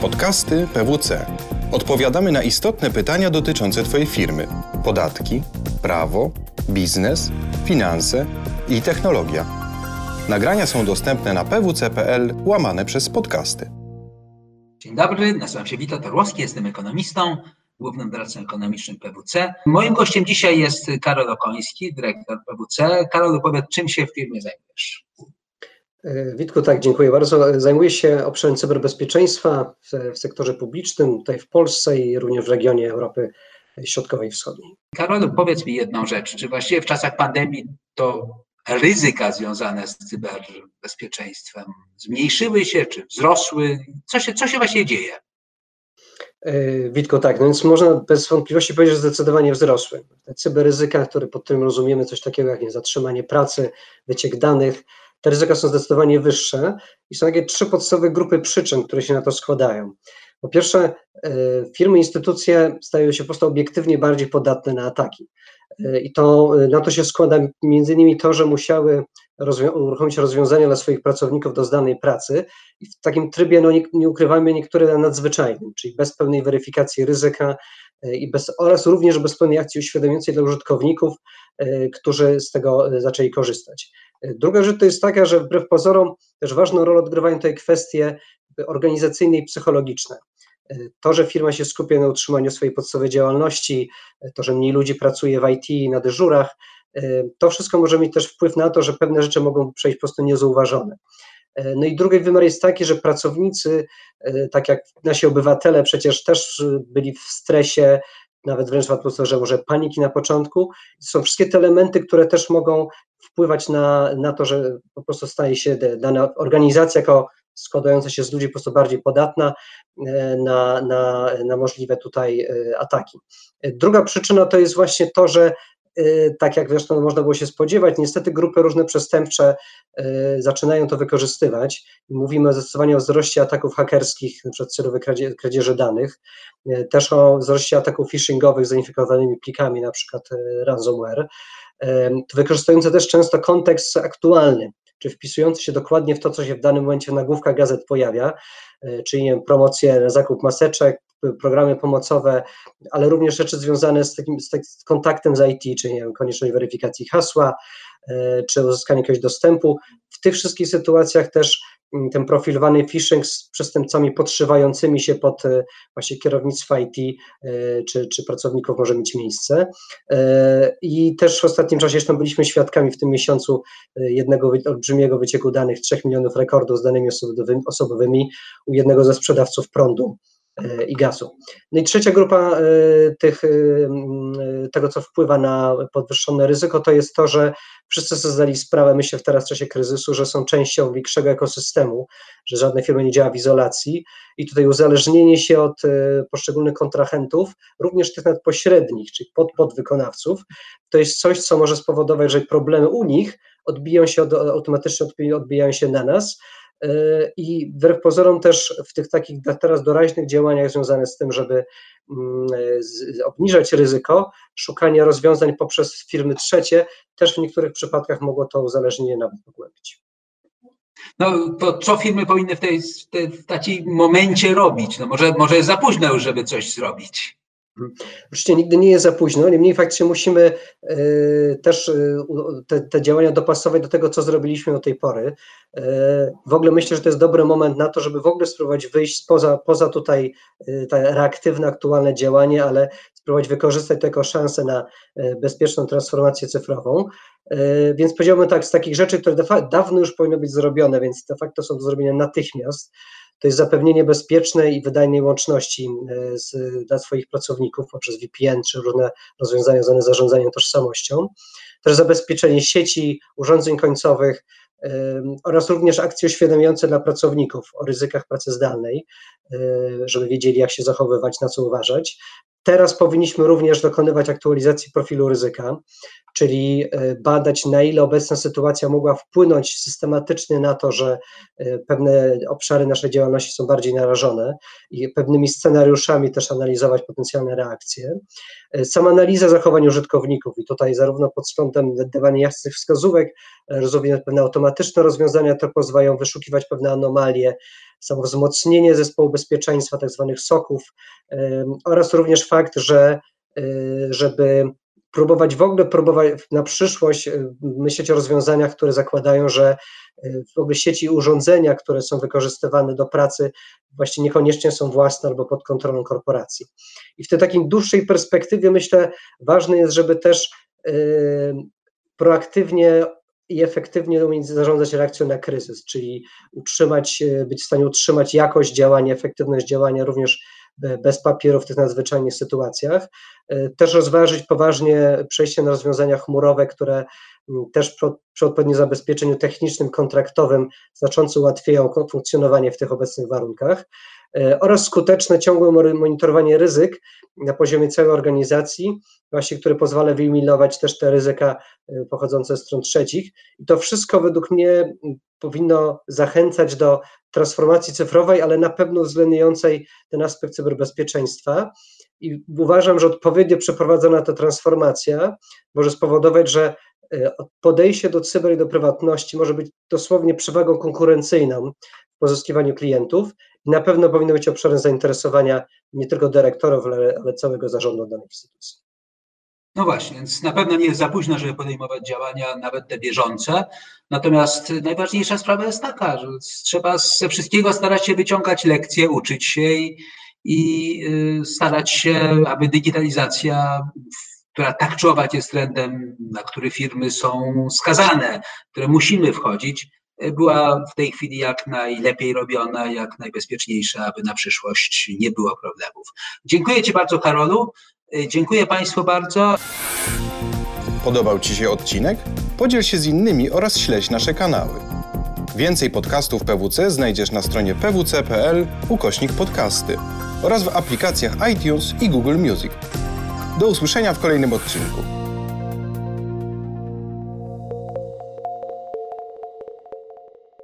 Podcasty PWC. Odpowiadamy na istotne pytania dotyczące Twojej firmy: podatki, prawo, biznes, finanse i technologia. Nagrania są dostępne na pwc.pl łamane przez podcasty. Dzień dobry, nazywam się Witold Orłowski, jestem ekonomistą, głównym doradcą ekonomicznym PWC. Moim gościem dzisiaj jest Karol Okoński, dyrektor PWC. Karol, powiedz, czym się w firmie zajmujesz? E, Witku, tak, dziękuję bardzo. Zajmuję się obszarem cyberbezpieczeństwa w, w, sektorze publicznym, tutaj w Polsce i również w regionie Europy Środkowej i Wschodniej. Karol, powiedz mi jedną rzecz. Czy właściwie w czasach pandemii to ryzyka związane z cyberbezpieczeństwem zmniejszyły się, czy wzrosły? Co się, co się właśnie dzieje? E, Witko, tak, no więc można bez wątpliwości powiedzieć, że zdecydowanie wzrosły. Te cyberryzyka, które pod tym rozumiemy coś takiego jak nie, zatrzymanie pracy, wyciek danych, te ryzyka są zdecydowanie wyższe i są takie trzy podstawowe grupy przyczyn, które się na to składają. Po pierwsze, e, firmy, instytucje stają się po prostu obiektywnie bardziej podatne na ataki. E, I to, e, na to się składa między innymi to, że musiały rozwią uruchomić rozwiązania dla swoich pracowników do zdanej pracy i w takim trybie, no nie, nie ukrywajmy, niektóre nadzwyczajnym, czyli bez pełnej weryfikacji ryzyka i bez, oraz również bez pełnej akcji uświadamiającej dla użytkowników, którzy z tego zaczęli korzystać. Druga rzecz to jest taka, że wbrew pozorom też ważną rolę odgrywają tutaj kwestie organizacyjne i psychologiczne. To, że firma się skupia na utrzymaniu swojej podstawowej działalności, to, że mniej ludzi pracuje w IT na dyżurach, to wszystko może mieć też wpływ na to, że pewne rzeczy mogą przejść po prostu niezauważone. No i drugi wymiar jest taki, że pracownicy, tak jak nasi obywatele, przecież też byli w stresie, nawet wręcz w atmosferze może paniki na początku. Są wszystkie te elementy, które też mogą wpływać na, na to, że po prostu staje się dana organizacja jako składająca się z ludzi po prostu bardziej podatna e, na, na, na możliwe tutaj e, ataki. Druga przyczyna to jest właśnie to, że e, tak jak zresztą można było się spodziewać, niestety grupy różne przestępcze zaczynają to wykorzystywać. Mówimy o zdecydowanie o wzroście ataków hakerskich, np. celowej kradzieży, danych, też o wzroście ataków phishingowych z zainfikowanymi plikami, na przykład ransomware wykorzystujące też często kontekst aktualny, czy wpisujący się dokładnie w to, co się w danym momencie w nagłówkach gazet pojawia, czyli wiem, promocje na zakup maseczek, programy pomocowe, ale również rzeczy związane z takim z kontaktem z IT, czyli nie wiem, konieczność weryfikacji hasła, e, czy uzyskanie jakiegoś dostępu. W tych wszystkich sytuacjach też mm, ten profilowany phishing z przestępcami podszywającymi się pod e, właśnie kierownictwo IT czy, czy pracowników może mieć miejsce. I też w ostatnim czasie zresztą byliśmy świadkami w tym miesiącu jednego olbrzymiego wycieku danych, 3 milionów rekordów z danymi osobowymi u jednego ze sprzedawców prądu i gazu. No i trzecia grupa e, tych, e, tego, co wpływa na podwyższone ryzyko, to jest to, że wszyscy sobie zdali sprawę, myślę, w teraz w czasie kryzysu, że są częścią większego ekosystemu, że żadne firmy nie działa w izolacji i tutaj uzależnienie się od e, poszczególnych kontrahentów, również tych nadpośrednich, czyli pod, podwykonawców, to jest coś, co może spowodować, że problemy u nich odbiją się, od, automatycznie odbijają się na nas, E, i wbrew pozorom też w tych takich teraz doraźnych działaniach związanych z tym, żeby mm, obniżać ryzyko, szukanie rozwiązań poprzez firmy trzecie, też w niektórych przypadkach mogło to uzależnienie nawet pogłębić. No to co firmy powinny w, tej, w takim momencie robić? No może, może jest za późno już, żeby coś zrobić. Oczywiście nigdy nie jest za późno, niemniej faktycznie musimy e, też e, te, te, działania dopasować do tego, co zrobiliśmy do tej pory. E, w ogóle myślę, że to jest dobry moment na to, żeby w ogóle spróbować wyjść poza, poza tutaj te reaktywne, aktualne działanie, ale spróbować wykorzystać to jako szansę na bezpieczną transformację cyfrową. Więc powiedziałbym tak, z takich rzeczy, które dawno już powinny być zrobione, więc de facto są do zrobienia natychmiast, to jest zapewnienie bezpiecznej i wydajnej łączności e, z, dla swoich pracowników poprzez VPN czy różne rozwiązania związane z zarządzaniem tożsamością. Też zabezpieczenie sieci, urządzeń końcowych, oraz również akcje uświadamiające dla pracowników o ryzykach pracy zdalnej, e, żeby wiedzieli, jak się zachowywać, na co uważać. Teraz powinniśmy również dokonywać aktualizacji profilu ryzyka, czyli e, badać, na ile obecna sytuacja mogła wpłynąć systematycznie na to, że e, pewne obszary naszej działalności są bardziej narażone i pewnymi scenariuszami też analizować potencjalne reakcje. E, sama analiza zachowań użytkowników i tutaj zarówno pod względem wydawania jasnych wskazówek, rozwiązać pewne automatyczne rozwiązania, to pozwalają wyszukiwać pewne anomalie, samo wzmocnienie zespołu bezpieczeństwa, tak zwanych soków, oraz również fakt, że żeby próbować w ogóle próbować na przyszłość myśleć o rozwiązaniach, które zakładają, że w ogóle sieci urządzenia, które są wykorzystywane do pracy, właśnie niekoniecznie są własne albo pod kontrolą korporacji. I w tej takiej dłuższej perspektywie myślę, ważne jest, żeby też proaktywnie i efektywnie umieć zarządzać reakcją na kryzys, czyli utrzymać, być w stanie utrzymać jakość działania, efektywność działania również bez papieru w tych nadzwyczajnych sytuacjach. Też rozważyć poważnie przejście na rozwiązania chmurowe, które też przy odpowiednim zabezpieczeniu technicznym, kontraktowym znacząco ułatwiają funkcjonowanie w tych obecnych warunkach oraz skuteczne, ciągłe monitorowanie ryzyk na poziomie całej organizacji, właśnie, które pozwala wyeliminować też te ryzyka pochodzące z stron trzecich. I to wszystko według mnie powinno zachęcać do transformacji cyfrowej, ale na pewno uwzględniającej ten aspekt cyberbezpieczeństwa. I uważam, że odpowiednio przeprowadzona ta transformacja może spowodować, że e, podejście do cyber i do prywatności może być dosłownie przewagą konkurencyjną pozyskiwaniu klientów i na pewno powinno być obszarem zainteresowania nie tylko dyrektorów, ale, ale całego zarządu danej instytucji. No właśnie, więc na pewno nie jest za późno, żeby podejmować działania, nawet te bieżące. Natomiast najważniejsza sprawa jest taka, że trzeba ze wszystkiego starać się wyciągać lekcje, uczyć się i, i y, starać się, aby digitalizacja, która tak czy owak jest trendem, na który firmy są skazane, które musimy wchodzić, była w tej chwili jak najlepiej robiona, jak najbezpieczniejsza, aby na przyszłość nie było problemów. Dziękuję Ci bardzo, Karolu. Y, dziękuję Państwu bardzo. Podobał Ci się odcinek? Podziel się z innymi oraz śledź nasze kanały. Więcej podcastów PWC znajdziesz na stronie pwc.pl ukośnik podcasty oraz w aplikacjach iTunes i Google Music. Do usłyszenia w kolejnym odcinku.